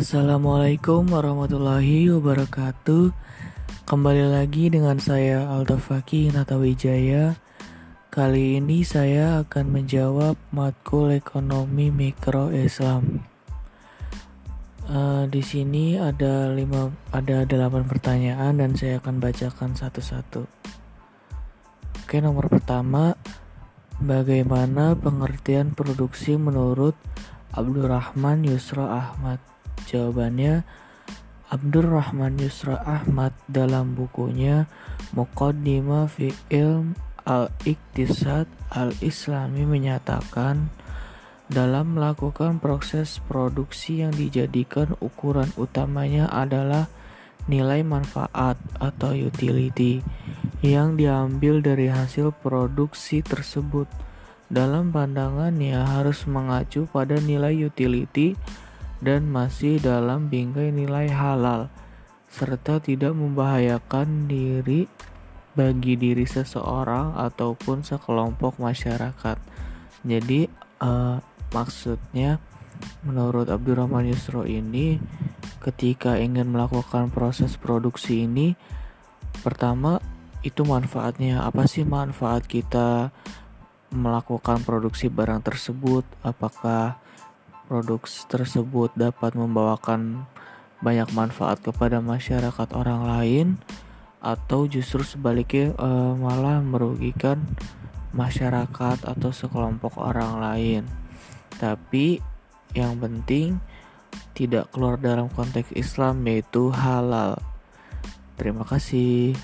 Assalamualaikum warahmatullahi wabarakatuh. Kembali lagi dengan saya Aldo Faki Natawijaya. Kali ini saya akan menjawab matkul ekonomi mikro Islam. Uh, Di sini ada lima ada delapan pertanyaan dan saya akan bacakan satu-satu. Oke nomor pertama Bagaimana pengertian produksi menurut Abdurrahman Yusra Ahmad Jawabannya Abdurrahman Yusra Ahmad dalam bukunya Muqaddimah fi Ilm Al-Iktisad Al-Islami menyatakan dalam melakukan proses produksi yang dijadikan ukuran utamanya adalah nilai manfaat atau utility yang diambil dari hasil produksi tersebut. Dalam pandangannya harus mengacu pada nilai utility dan masih dalam bingkai nilai halal serta tidak membahayakan diri bagi diri seseorang ataupun sekelompok masyarakat. Jadi uh, maksudnya menurut Abdurrahman Yusro ini ketika ingin melakukan proses produksi ini pertama itu manfaatnya apa sih manfaat kita melakukan produksi barang tersebut apakah produk tersebut dapat membawakan banyak manfaat kepada masyarakat orang lain atau justru sebaliknya e, malah merugikan masyarakat atau sekelompok orang lain. Tapi yang penting tidak keluar dalam konteks Islam yaitu halal. Terima kasih.